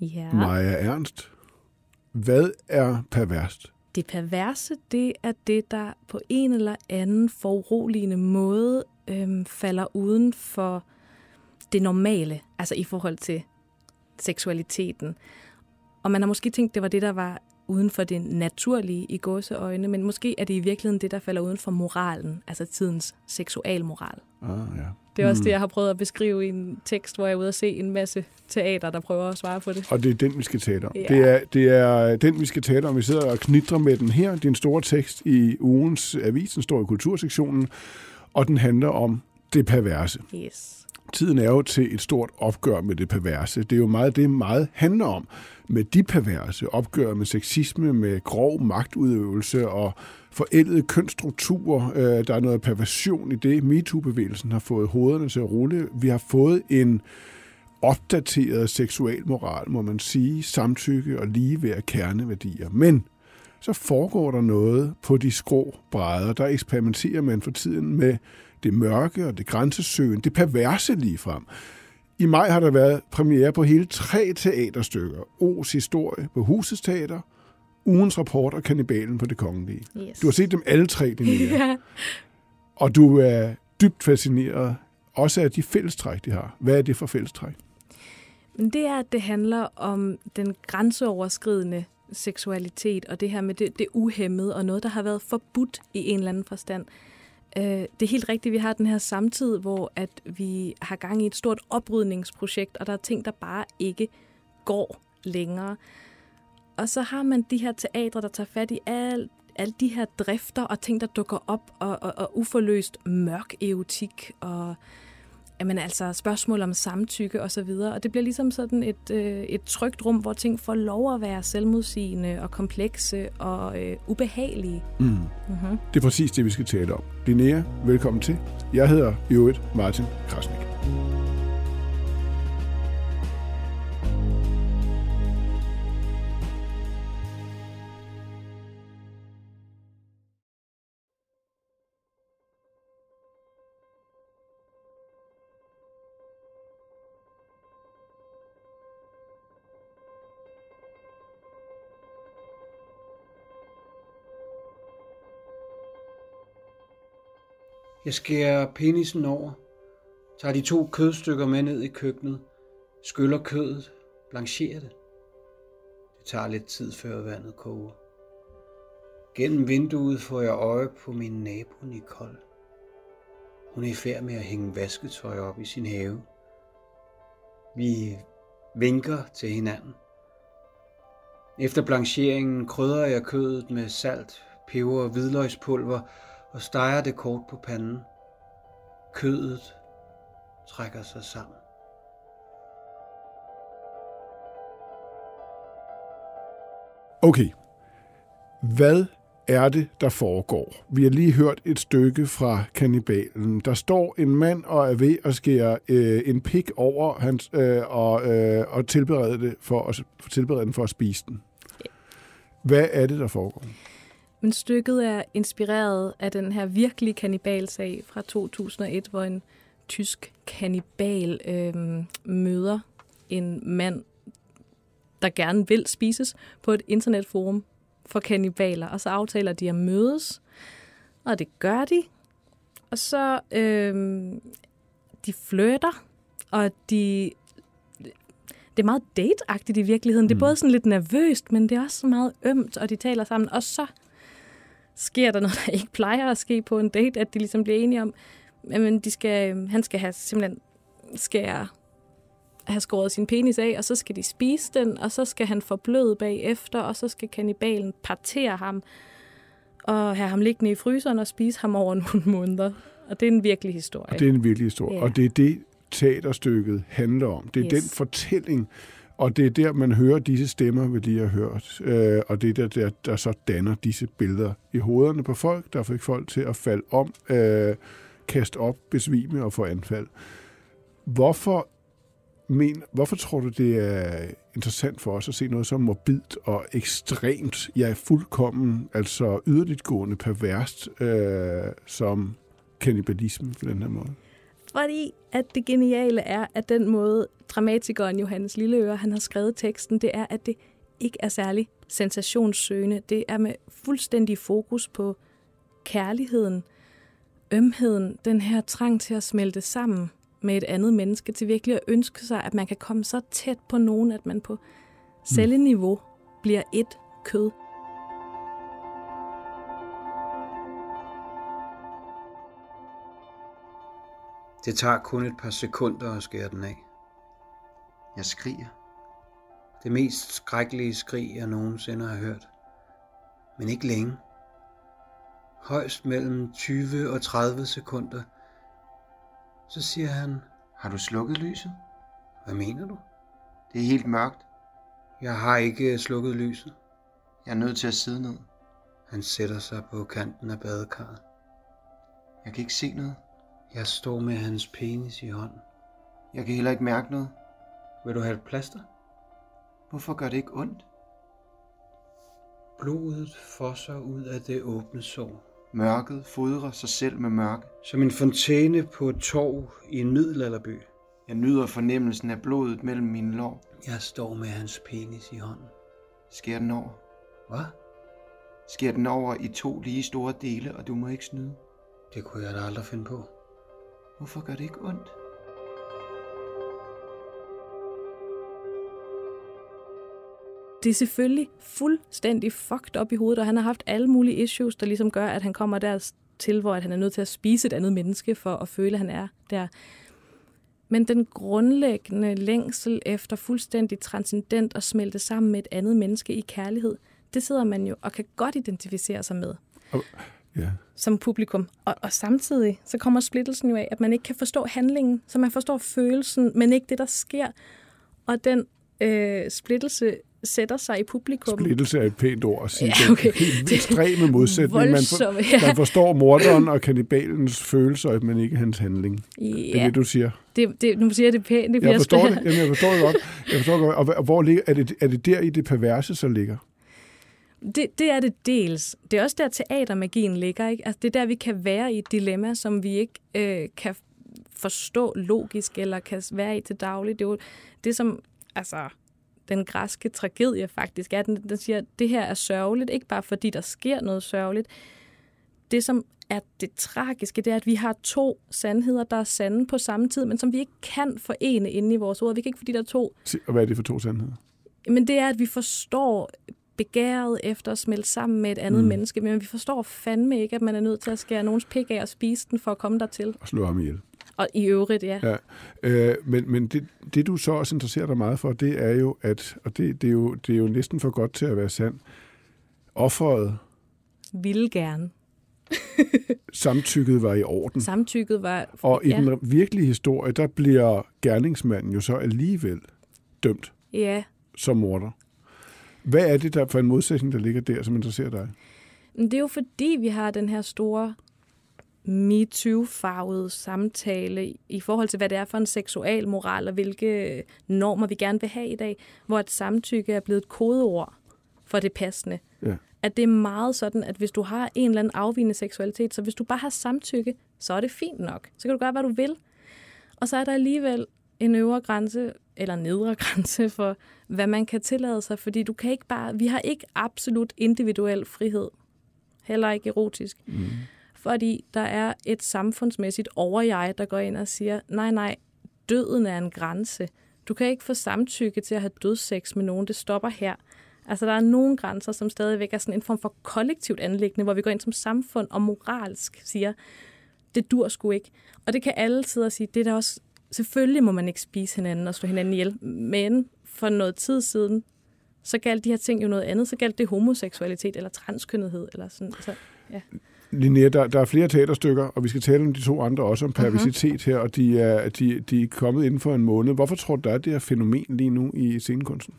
Ja, Maja Ernst. Hvad er perverst? det perverse, det er det, der på en eller anden foruroligende måde øhm, falder uden for det normale, altså i forhold til seksualiteten. Og man har måske tænkt, det var det, der var uden for det naturlige i gåseøjne, men måske er det i virkeligheden det, der falder uden for moralen, altså tidens seksualmoral. Ah, ja. Det er også det, jeg har prøvet at beskrive i en tekst, hvor jeg er ude at se en masse teater, der prøver at svare på det. Og det er den, vi skal tale om. Ja. Det, er, det er den, vi skal tale om. Vi sidder og knitrer med den her. Det er en stor tekst i ugens avis. Den står i kultursektionen, og den handler om det perverse. Yes. Tiden er jo til et stort opgør med det perverse. Det er jo meget det, meget handler om. Med de perverse opgør med sexisme, med grov magtudøvelse og forældede kønsstrukturer. Øh, der er noget perversion i det. MeToo-bevægelsen har fået hovederne til at rulle. Vi har fået en opdateret seksualmoral, må man sige, samtykke og ligeværd kerneværdier. Men så foregår der noget på de skrå brædder. Der eksperimenterer man for tiden med det mørke og det grænsesøgen, det perverse lige frem. I maj har der været premiere på hele tre teaterstykker. O's historie på Husets Teater, Ugens Rapport og Kannibalen på Det Kongelige. yes. Du har set dem alle tre, Linnea. Og du er dybt fascineret også af de fællestræk, de har. Hvad er det for fællestræk? Men det er, at det handler om den grænseoverskridende seksualitet, og det her med det, det uhemmede, og noget, der har været forbudt i en eller anden forstand. Øh, det er helt rigtigt, vi har den her samtid, hvor at vi har gang i et stort oprydningsprojekt, og der er ting, der bare ikke går længere. Og så har man de her teatre, der tager fat i alt alle de her drifter og ting, der dukker op, og, og, og uforløst mørk erotik, og jamen, altså spørgsmål om samtykke og så videre. Og det bliver ligesom sådan et, øh, et trygt rum, hvor ting får lov at være selvmodsigende og komplekse og øh, ubehagelige. Mm. Mm-hmm. Det er præcis det, vi skal tale om. Linnea, velkommen til. Jeg hedder i øvrigt Martin Krasnik. Jeg skærer penisen over, tager de to kødstykker med ned i køkkenet, skyller kødet, blancherer det. Det tager lidt tid, før vandet koger. Gennem vinduet får jeg øje på min nabo Nicole. Hun er i færd med at hænge vasketøj op i sin have. Vi vinker til hinanden. Efter blancheringen krydrer jeg kødet med salt, peber og hvidløgspulver og steger det kort på panden. Kødet trækker sig sammen. Okay. Hvad er det, der foregår? Vi har lige hørt et stykke fra kannibalen. Der står en mand og er ved at skære øh, en pik over hans, øh, og, øh, og tilberede, det for at, tilberede den for at spise den. Hvad er det, der foregår? Men stykket er inspireret af den her virkelige kannibalsag fra 2001, hvor en tysk kannibal øh, møder en mand, der gerne vil spises på et internetforum for kannibaler, og så aftaler de at mødes, og det gør de. Og så øh, de flytter, og de det er meget dateagtigt i virkeligheden. Det er både sådan lidt nervøst, men det er også så meget ømt, og de taler sammen. Og så sker der noget, der ikke plejer at ske på en date, at de ligesom bliver enige om, men de skal, han skal have simpelthen skære, have skåret sin penis af, og så skal de spise den, og så skal han forbløde bagefter, og så skal kannibalen partere ham, og have ham liggende i fryseren og spise ham over nogle måneder. Og det er en virkelig historie. Og det er en virkelig historie. Ja. Og det er det, teaterstykket handler om. Det er Yes. den fortælling og det er der, man hører disse stemmer, vi lige har hørt. Øh, og det er der, der, der så danner disse billeder i hovederne på folk, der fik folk til at falde om, øh, kaste op, besvime og få anfald. Hvorfor, men, hvorfor tror du, det er interessant for os at se noget så morbidt og ekstremt, ja, fuldkommen, altså yderligtgående perverst, øh, som kannibalisme på den her måde? Fordi at det geniale er, at den måde dramatikeren Johannes Lilleøre, han har skrevet teksten, det er, at det ikke er særlig sensationssøgende. Det er med fuldstændig fokus på kærligheden, ømheden, den her trang til at smelte sammen med et andet menneske, til virkelig at ønske sig, at man kan komme så tæt på nogen, at man på celleniveau bliver et kød. Det tager kun et par sekunder at skære den af. Jeg skriger. Det mest skrækkelige skrig, jeg nogensinde har hørt. Men ikke længe. Højst mellem 20 og 30 sekunder. Så siger han, Har du slukket lyset? hvad mener du? Det er helt mørkt. Jeg har ikke slukket lyset. Jeg er nødt til at sidde ned. Han sætter sig på kanten af badekarret. Jeg kan ikke se noget. Jeg står med hans penis i hånden. Jeg kan heller ikke mærke noget. Vil du have et plaster? Hvorfor gør det ikke ondt? Blodet fosser ud af det åbne sår. Mørket fodrer sig selv med mørke. Som en fontæne på et torv i en middelalderby. Jeg nyder fornemmelsen af blodet mellem mine lår. Jeg står med hans penis i hånden. Skær den over. Hvad? Skær den over i to lige store dele, og du må ikke snyde. Det kunne jeg da aldrig finde på. Hvorfor gør det ikke ondt? Det er selvfølgelig fuldstændig fucked op i hovedet, og han har haft alle mulige issues, der ligesom gør, at han kommer der til, hvor at han er nødt til at spise et andet menneske for at føle, at han er der. Men den grundlæggende længsel efter fuldstændig transcendent at smelte sammen med et andet menneske i kærlighed, det sidder man jo og kan godt identificere sig med Ja. som publikum. Og, og samtidig så kommer splittelsen jo af, at man ikke kan forstå handlingen, så man forstår følelsen, men ikke det, der sker. Og den øh, splittelse sætter sig i publikum. Splittelse er et pænt ord at sige. Ja, okay. helt ekstreme modsætning. Man, for, ja. man forstår morderen og kannibalens følelser, men ikke hans handling. Det er Ja, det, du siger. det, det, nu siger jeg det pænt. Det Jeg forstår det. Jamen, jeg forstår det godt. Jeg forstår det godt. Og, hvor- og hvor ligger, er, det, er det der i det perverse, så ligger? Det, det er det dels. Det er også der, teatermagien ligger. Ikke? Altså, det er der, vi kan være i et dilemma, som vi ikke øh, kan forstå logisk eller kan være i til daglig. Det er jo det, som altså, den græske tragedie faktisk er. Den, den siger, at det her er sørgeligt, ikke bare fordi der sker noget sørgeligt. Det, som er det tragiske, det er, at vi har to sandheder, der er sande på samme tid, men som vi ikke kan forene inde i vores ord. Vi kan ikke, fordi der er to Og hvad er det for to sandheder? men det er, at vi forstår begæret efter at smelte sammen med et andet Mm. menneske, men vi forstår fandme ikke, at man er nødt til at skære nogens pik af og spise den for at komme dertil. Og slå ham ihjel. Og i øvrigt, ja. Ja. Øh, men men det, det, du så også interesserer dig meget for, det er jo, at, og det, det, er jo, det er jo næsten for godt til at være sandt, offeret, Vil gerne. samtykket var i orden. Samtykket var... Og i ja, den virkelige historie, der bliver gerningsmanden jo så alligevel dømt ja, som morder. Hvad er det der for en modsætning, der ligger der, som interesserer dig? det er jo fordi, vi har den her store MeToo-farvede samtale i forhold til, hvad det er for en seksual moral og hvilke normer vi gerne vil have i dag, hvor et samtykke er blevet et kodeord for det passende. Ja. At det er meget sådan, at hvis du har en eller anden afvigende seksualitet, så hvis du bare har samtykke, så er det fint nok. Så kan du gøre, hvad du vil. Og så er der alligevel en øvre grænse, eller nedre grænse for, hvad man kan tillade sig, fordi du kan ikke bare, vi har ikke absolut individuel frihed. Heller ikke erotisk. Mm. Fordi der er et samfundsmæssigt overjeg, der går ind og siger, nej, nej, døden er en grænse. Du kan ikke få samtykke til at have dødssex med nogen. Det stopper her. Altså, der er nogle grænser, som stadigvæk er sådan en form for kollektivt anlæggende, hvor vi går ind som samfund og moralsk siger, det dur sgu ikke. Og det kan alle sidde og sige, det er da også, selvfølgelig må man ikke spise hinanden og slå hinanden ihjel, men for noget tid siden, så galt de her ting jo noget andet. Så galt det homoseksualitet eller transkønnethed. Eller sådan. Så, ja. Linnea, der, der er flere teaterstykker, og vi skal tale om de to andre også, om perversitet her, og de er, de, de er kommet inden for en måned. Hvorfor tror du, der er det her fænomen lige nu i scenekunsten?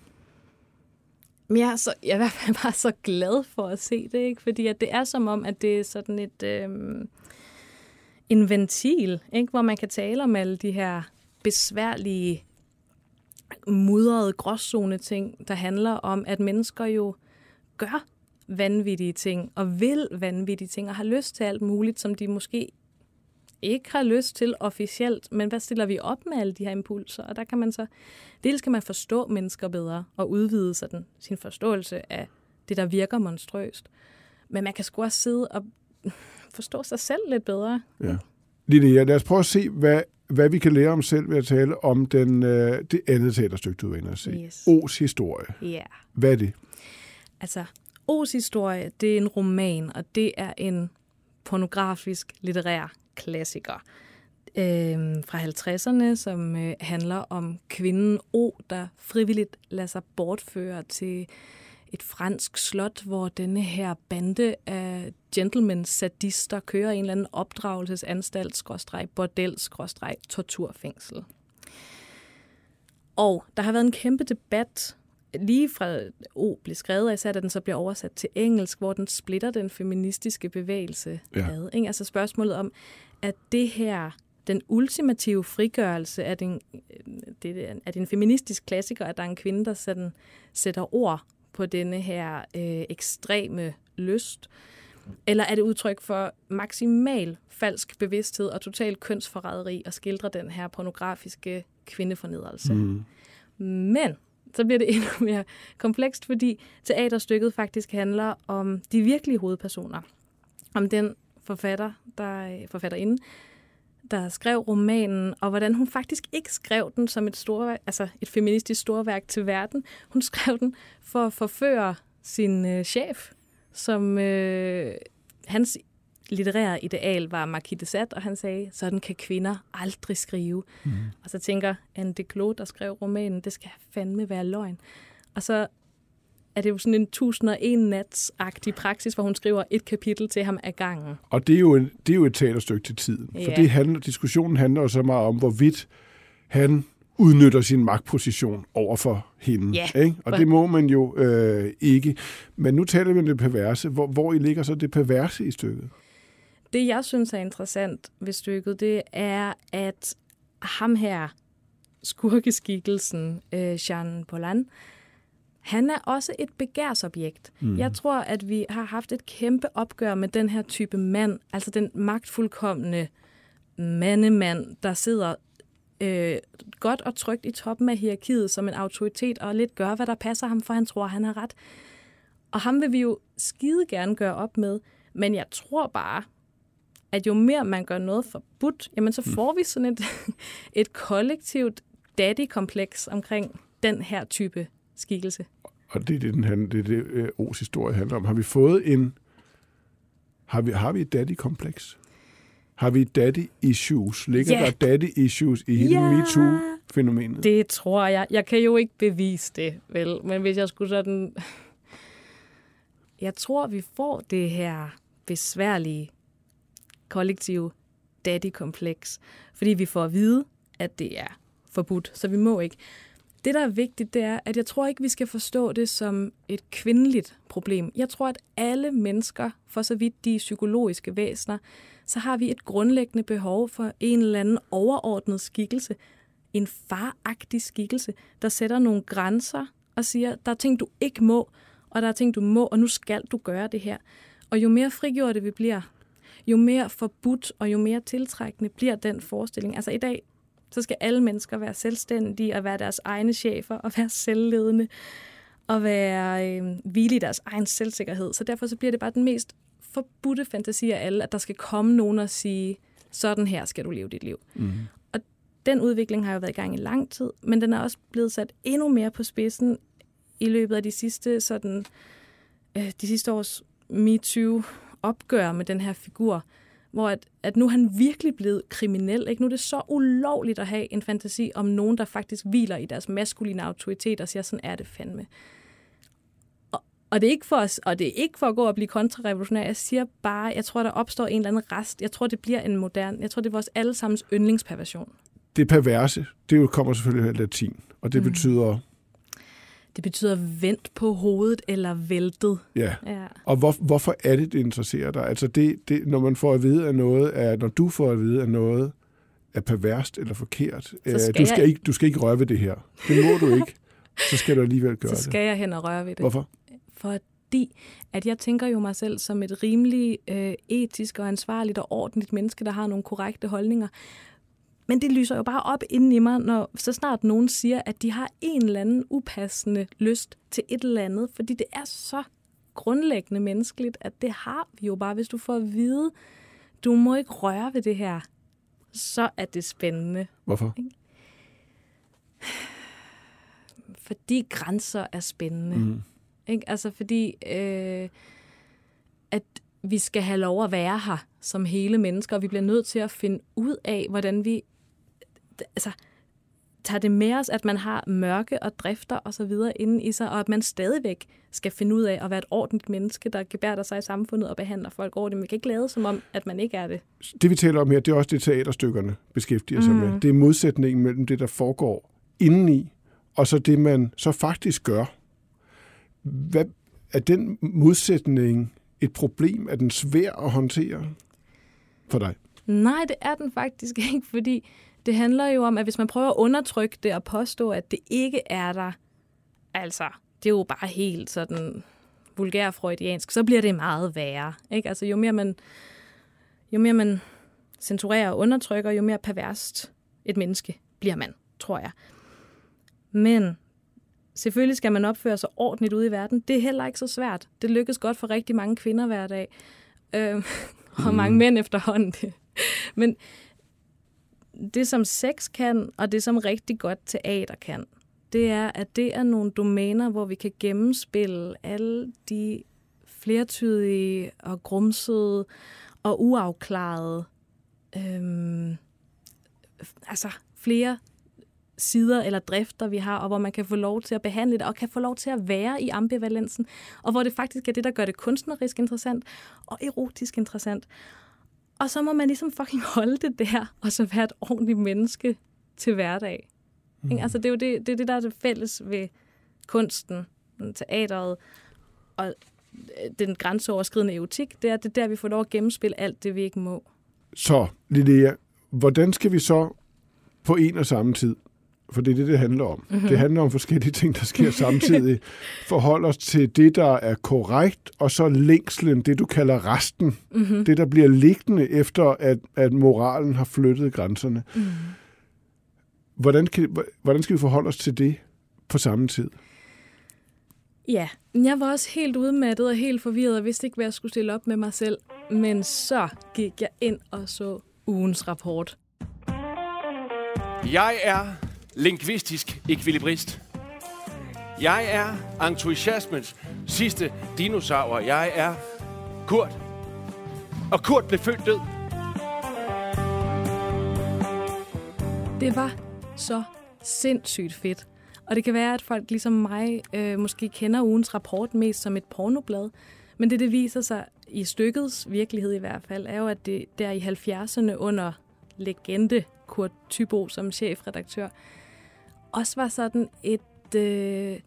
Men jeg er, så, jeg er i hvert fald bare så glad for at se det, ikke? fordi at det er som om, at det er sådan et, øhm, en ventil, ikke? hvor man kan tale om alle de her besværlige, mudrede gråzone ting, der handler om, at mennesker jo gør vanvittige ting, og vil vanvittige ting, og har lyst til alt muligt, som de måske ikke har lyst til officielt, men hvad stiller vi op med alle de her impulser? Og der kan man så, dels kan man forstå mennesker bedre, og udvide sådan, sin forståelse af det, der virker monstrøst. Men man kan sgu også sidde og forstå sig selv lidt bedre. Ja. Linnea, lad os prøve at se, hvad, hvad vi kan lære om selv ved at tale om den, øh, det andet teaterstykke, du er at se. Yes. O's historie. Ja. Yeah. Hvad er det? Altså, O's historie, det er en roman, og det er en pornografisk litterær klassiker øh, fra 50'erne, som øh, handler om kvinden O, der frivilligt lader sig bortføre til et fransk slot, hvor denne her bande af gentlemen sadister kører en eller anden opdragelsesanstalt, skråstreg, bordel, skråstreg, torturfængsel. Og der har været en kæmpe debat lige fra O blev skrevet, især da den så bliver oversat til engelsk, hvor den splitter den feministiske bevægelse Ja. ad. Ikke? Altså spørgsmålet om, at det her, den ultimative frigørelse af den, det, er en feministisk klassiker, at der er en kvinde, der sådan, sætter ord på denne her øh, ekstreme lyst, eller er det udtryk for maksimal falsk bevidsthed og total kønsforræderi at skildre den her pornografiske kvindefornedrelse? Mm. Men så bliver det endnu mere komplekst, fordi teaterstykket faktisk handler om de virkelige hovedpersoner. Om den forfatter, der forfatterinde, der skrev romanen, og hvordan hun faktisk ikke skrev den som et, store, altså et feministisk storværk til verden. Hun skrev den for at forføre sin øh, chef, som øh, hans litterære ideal var Marquis de Sade, og han sagde, sådan kan kvinder aldrig skrive. Mm. Og så tænker Anne de Clos, der skrev romanen, det skal fandme være løgn. Og så er det jo sådan en 1001 nats-agtig praksis, hvor hun skriver et kapitel til ham ad gangen. Og det er jo, en, det er jo et teaterstykke til tiden. For Ja. det handler, diskussionen handler jo så meget om, hvorvidt han udnytter sin magtposition over for hende. Ja, ikke? Og for- det må man jo øh, ikke. Men nu taler vi om det perverse. Hvor, hvor i ligger så det perverse i stykket? Det, jeg synes er interessant ved stykket, det er, at ham her, skurkeskikkelsen, øh, Jean Polan, han er også et begærsobjekt. Mm. Jeg tror, at vi har haft et kæmpe opgør med den her type mand, altså den magtfuldkommende mandemand, der sidder øh, godt og trygt i toppen af hierarkiet som en autoritet, og lidt gør, hvad der passer ham, for han tror, han har ret. Og ham vil vi jo skide gerne gøre op med, men jeg tror bare, at jo mere man gør noget forbudt, jamen så får vi sådan et, et kollektivt daddy-kompleks omkring den her type skikkelse. Og det er det, den handler, det, er det øh, O's historie handler om. Har vi fået en... Har vi, har vi et daddy-kompleks? Har vi daddy-issues? Ligger Ja. der daddy-issues i hele Ja. MeToo-fænomenet? Det tror jeg. Jeg kan jo ikke bevise det, vel? Men hvis jeg skulle sådan... Jeg tror, vi får det her besværlige kollektive daddy-kompleks, fordi vi får at vide, at det er forbudt, så vi må ikke. Det, der er vigtigt, det er, at jeg tror ikke, vi skal forstå det som et kvindeligt problem. Jeg tror, at alle mennesker, for så vidt de psykologiske væsener, så har vi et grundlæggende behov for en eller anden overordnet skikkelse, en faragtig skikkelse, der sætter nogle grænser og siger, der er ting, du ikke må, og der er ting, du må, og nu skal du gøre det her. Og jo mere frigjorte vi bliver, jo mere forbudt og jo mere tiltrækkende bliver den forestilling. Altså i dag, så skal alle mennesker være selvstændige og være deres egne chefer og være selvledende og være øh, hvile i deres egen selvsikkerhed. Så derfor så bliver det bare den mest forbudte fantasi af alle, at der skal komme nogen og sige, sådan her skal du leve dit liv. Mm. Og den udvikling har jo været i gang i lang tid, men den er også blevet sat endnu mere på spidsen i løbet af de sidste, sådan, øh, de sidste års MeToo-opgør med den her figur, hvor at, at nu er han virkelig blevet kriminel. Ikke? Nu er det så ulovligt at have en fantasi om nogen, der faktisk hviler i deres maskuline autoritet og siger, sådan er det fandme. Og, Og det, er ikke for at, og det er ikke for at gå og blive kontrarevolutionær. Jeg siger bare, jeg tror, der opstår en eller anden rest. Jeg tror, det bliver en moderne... Jeg tror, det er vores allesammens yndlingsperversion. Det perverse, det jo kommer selvfølgelig af latin, og det mm. betyder... Det betyder vendt på hovedet eller væltet. Ja. Ja. Og hvor, hvorfor er det, det interesserer dig? Altså, det, det, når man får at vide, at noget er... Når du får at vide, at noget er perverst eller forkert, øh, skal du, skal jeg- ikke, du skal ikke røre ved det her. Det må du ikke. Så skal du alligevel gøre Så skal jeg hen og røre ved det. det. Hvorfor? Fordi at jeg tænker jo mig selv som et rimelig øh, etisk og ansvarligt og ordentligt menneske, der har nogle korrekte holdninger. Men det lyser jo bare op inden i mig, når så snart nogen siger, at de har en eller anden upassende lyst til et eller andet. Fordi det er så grundlæggende menneskeligt, at det har vi jo bare. Hvis du får at vide, du må ikke røre ved det her, så er det spændende. Hvorfor? Fordi grænser er spændende. Mm. Ikke? Altså fordi, øh, at vi skal have lov at være her som hele mennesker, og vi bliver nødt til at finde ud af, hvordan vi altså, tager det med os, at man har mørke og drifter og så videre inde i sig, og at man stadigvæk skal finde ud af at være et ordentligt menneske, der gebærder sig i samfundet og behandler folk ordentligt. Man kan ikke lade som om, at man ikke er det. Det, vi taler om her, det er også det, teaterstykkerne beskæftiger sig Mm. med. Det er modsætningen mellem det, der foregår indeni, og så det, man så faktisk gør. Hvad, er den modsætning et problem? Er den svær at håndtere for dig? Nej, det er den faktisk ikke, fordi det handler jo om, at hvis man prøver at undertrykke det og påstå, at det ikke er der, altså, det er jo bare helt sådan vulgær freudiansk, så bliver det meget værre. Ikke? Altså, jo mere man, jo mere man censurerer og undertrykker, jo mere perverst et menneske bliver man, tror jeg. Men selvfølgelig skal man opføre sig ordentligt ude i verden. Det er heller ikke så svært. Det lykkes godt for rigtig mange kvinder hver dag. Øh, og mange mænd efterhånden. Men det, som sex kan, og det, som rigtig godt teater kan, det er, at det er nogle domæner, hvor vi kan gennemspille alle de flertydige og grumsede og uafklarede, øhm, altså flere sider eller drifter, vi har, og hvor man kan få lov til at behandle det, og kan få lov til at være i ambivalensen, og hvor det faktisk er det, der gør det kunstnerisk interessant og erotisk interessant. Og så må man ligesom fucking holde det der, og så være et ordentligt menneske til hverdag. Mm. Altså, det er jo det, det, er det, der er det fælles ved kunsten, teateret og øh, den grænseoverskridende erotik. Det er, det er der, vi får lov at gennemspille alt det, vi ikke må. Så, Linnea, hvordan skal vi så på en og samme tid, for det er det, det handler om. Mm-hmm. Det handler om forskellige ting, der sker samtidig. Forholde os til det, der er korrekt, og så længslen, det du kalder resten. Mm-hmm. Det, der bliver liggende efter, at, at moralen har flyttet grænserne. Mm. Hvordan, kan, hvordan skal vi forholde os til det på samme tid? Ja, jeg var også helt udmattet og helt forvirret og vidste ikke, hvad jeg skulle stille op med mig selv. Men så gik jeg ind og så ugens rapport. Jeg er lingvistisk ekvilibrist. Jeg er entusiasmens sidste dinosaur. Jeg er Kurt. Og Kurt blev født død. Det var så sindssygt fedt. Og det kan være, at folk ligesom mig øh, måske kender ugens rapport mest som et pornoblad. Men det, det viser sig i stykkets virkelighed i hvert fald, er jo, at det der i 70'erne under legende Kurt Tybo som chefredaktør, også var sådan et øh,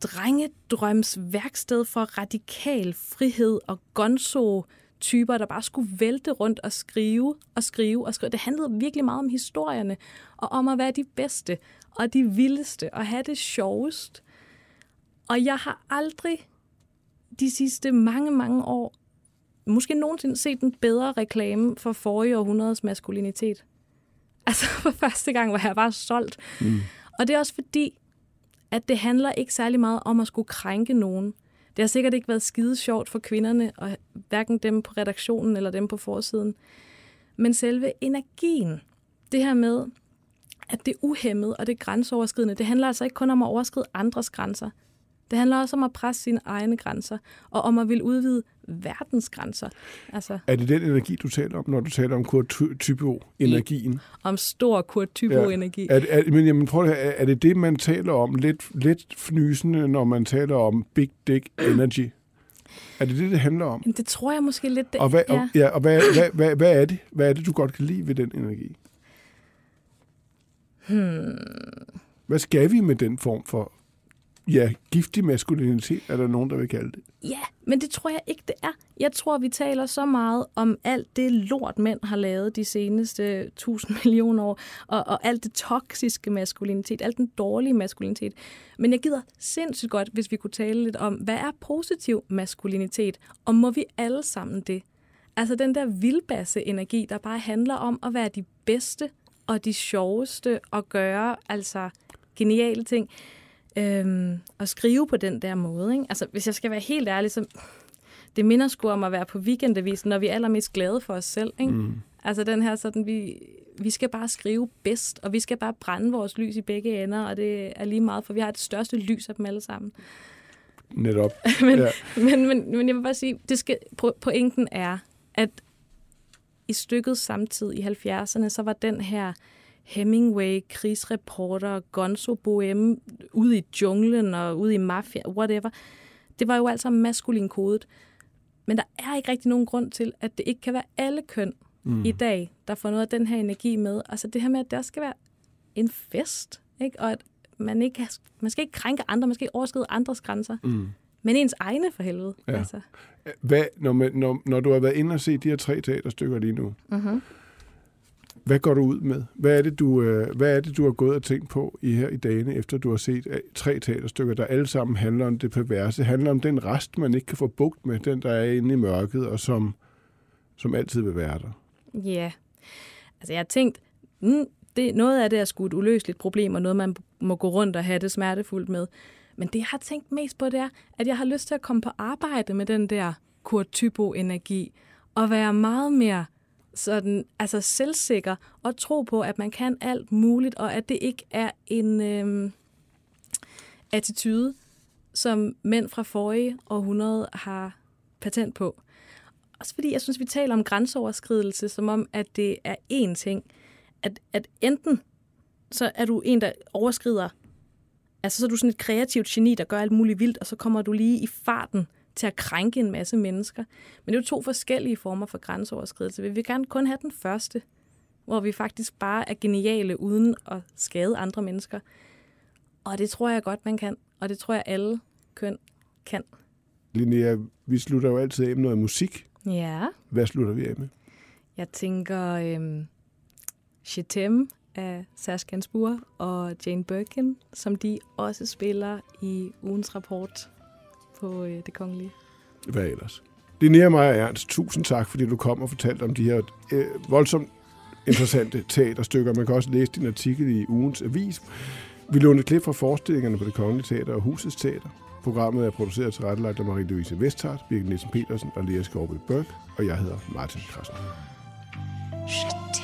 drengedrøms værksted for radikal frihed og gonzo typer, der bare skulle vælte rundt og skrive og skrive og skrive. Det handlede virkelig meget om historierne, og om at være de bedste og de vildeste, og have det sjovest. Og jeg har aldrig de sidste mange, mange år, måske nogensinde set en bedre reklame for forrige århundredes maskulinitet. Altså for første gang var jeg bare solgt. Mm. Og det er også fordi, at det handler ikke særlig meget om at skulle krænke nogen. Det har sikkert ikke været skide sjovt for kvinderne, og hverken dem på redaktionen eller dem på forsiden. Men selve energien, det her med, at det er uhemmet og det er grænseoverskridende, det handler altså ikke kun om at overskride andres grænser. Det handler også om at presse sine egne grænser, og om at ville udvide verdensgrænser. Altså, Er det den energi, du taler om, når du taler om Kurt Typo-energien? om stor Kurt Typo-energi. Er, er, men jamen, prøv at, er, det det, man taler om lidt, lidt fnysende, når man taler om Big Dick Energy? Er det det, det handler om? Det tror jeg måske lidt... Det, Og, hvad, ja. og, ja, og hvad, hvad, hvad, hvad, er det? Hvad er det, du godt kan lide ved den energi? Hmm. Hvad skal vi med den form for ja, giftig maskulinitet, er der nogen, der vil kalde det? Ja, men det tror jeg ikke, det er. Jeg tror, vi taler så meget om alt det lort, mænd har lavet de seneste tusind millioner år, og, og alt det toksiske maskulinitet, alt den dårlige maskulinitet. Men jeg gider sindssygt godt, hvis vi kunne tale lidt om, hvad er positiv maskulinitet, og må vi alle sammen det? Altså den der vildbasse energi, der bare handler om at være de bedste og de sjoveste og gøre altså geniale ting. Øhm, og skrive på den der måde. Ikke? Altså, hvis jeg skal være helt ærlig, så det minder sgu om at være på weekendavisen, når vi er allermest glade for os selv. Ikke? Mm. Altså den her sådan, vi, vi skal bare skrive bedst, og vi skal bare brænde vores lys i begge ender, og det er lige meget, for vi har det største lys af dem alle sammen. Netop. men, Ja. men, men, men jeg vil bare sige, det skal, po- pointen er, at i stykket samtid i 70'erne, så var den her Hemingway, krigsreporter, Gonzo Bohème, ude i junglen og ude i mafia, whatever. Det var jo altså maskulin kodet. Men der er ikke rigtig nogen grund til, at det ikke kan være alle køn mm. i dag, der får noget af den her energi med. Altså det her med, at der skal være en fest, ikke? og at man, ikke, man skal ikke krænke andre, man skal ikke overskride andres grænser. Mm. Men ens egne for helvede. Ja. Altså. Hvad, når, man, når, når du har været inde og set de her tre teaterstykker lige nu, Mm-hmm hvad går du ud med? Hvad er det, du, øh, hvad er det, du har gået og tænkt på i her i dagene, efter du har set øh, tre teaterstykker, der alle sammen handler om det perverse, handler om den rest, man ikke kan få bugt med, den, der er inde i mørket, og som, som altid vil være der? Ja. Altså, jeg har tænkt, mm, det, noget af det er sgu et uløseligt problem, og noget, man må gå rundt og have det smertefuldt med. Men det, jeg har tænkt mest på, det er, at jeg har lyst til at komme på arbejde med den der Kurt Typo-energi, og være meget mere sådan, altså selvsikker, og tro på, at man kan alt muligt, og at det ikke er en øhm, attitude, som mænd fra forrige århundrede har patent på. Også fordi jeg synes, vi taler om grænseoverskridelse, som om, at det er én ting. At, at enten så er du en, der overskrider, altså så er du sådan et kreativt geni, der gør alt muligt vildt, og så kommer du lige i farten til at krænke en masse mennesker. Men det er jo to forskellige former for grænseoverskridelse. Vi vil gerne kun have den første, hvor vi faktisk bare er geniale uden at skade andre mennesker. Og det tror jeg godt, man kan. Og det tror jeg, alle køn kan. Linnea, vi slutter jo altid af med noget musik. Ja. Hvad slutter vi af med? Jeg tænker øhm, Chetem af Serge Gainsbourg og Jane Birkin, som de også spiller i ugens rapport på øh, Det Kongelige. Hvad ellers? Linnea Meyer Ernst, tusind tak, fordi du kom og fortalte om de her øh, voldsomt interessante teaterstykker. Man kan også læse din artikel i ugens avis. Vi lånte klip fra forestillingerne på Det Kongelige Teater og Husets Teater. Programmet er produceret og tilrettelagt af Marie-Louise Vesthardt, Birgit Nielsen Petersen og Lea Skovby Børk, og jeg hedder Martin Krasner. Je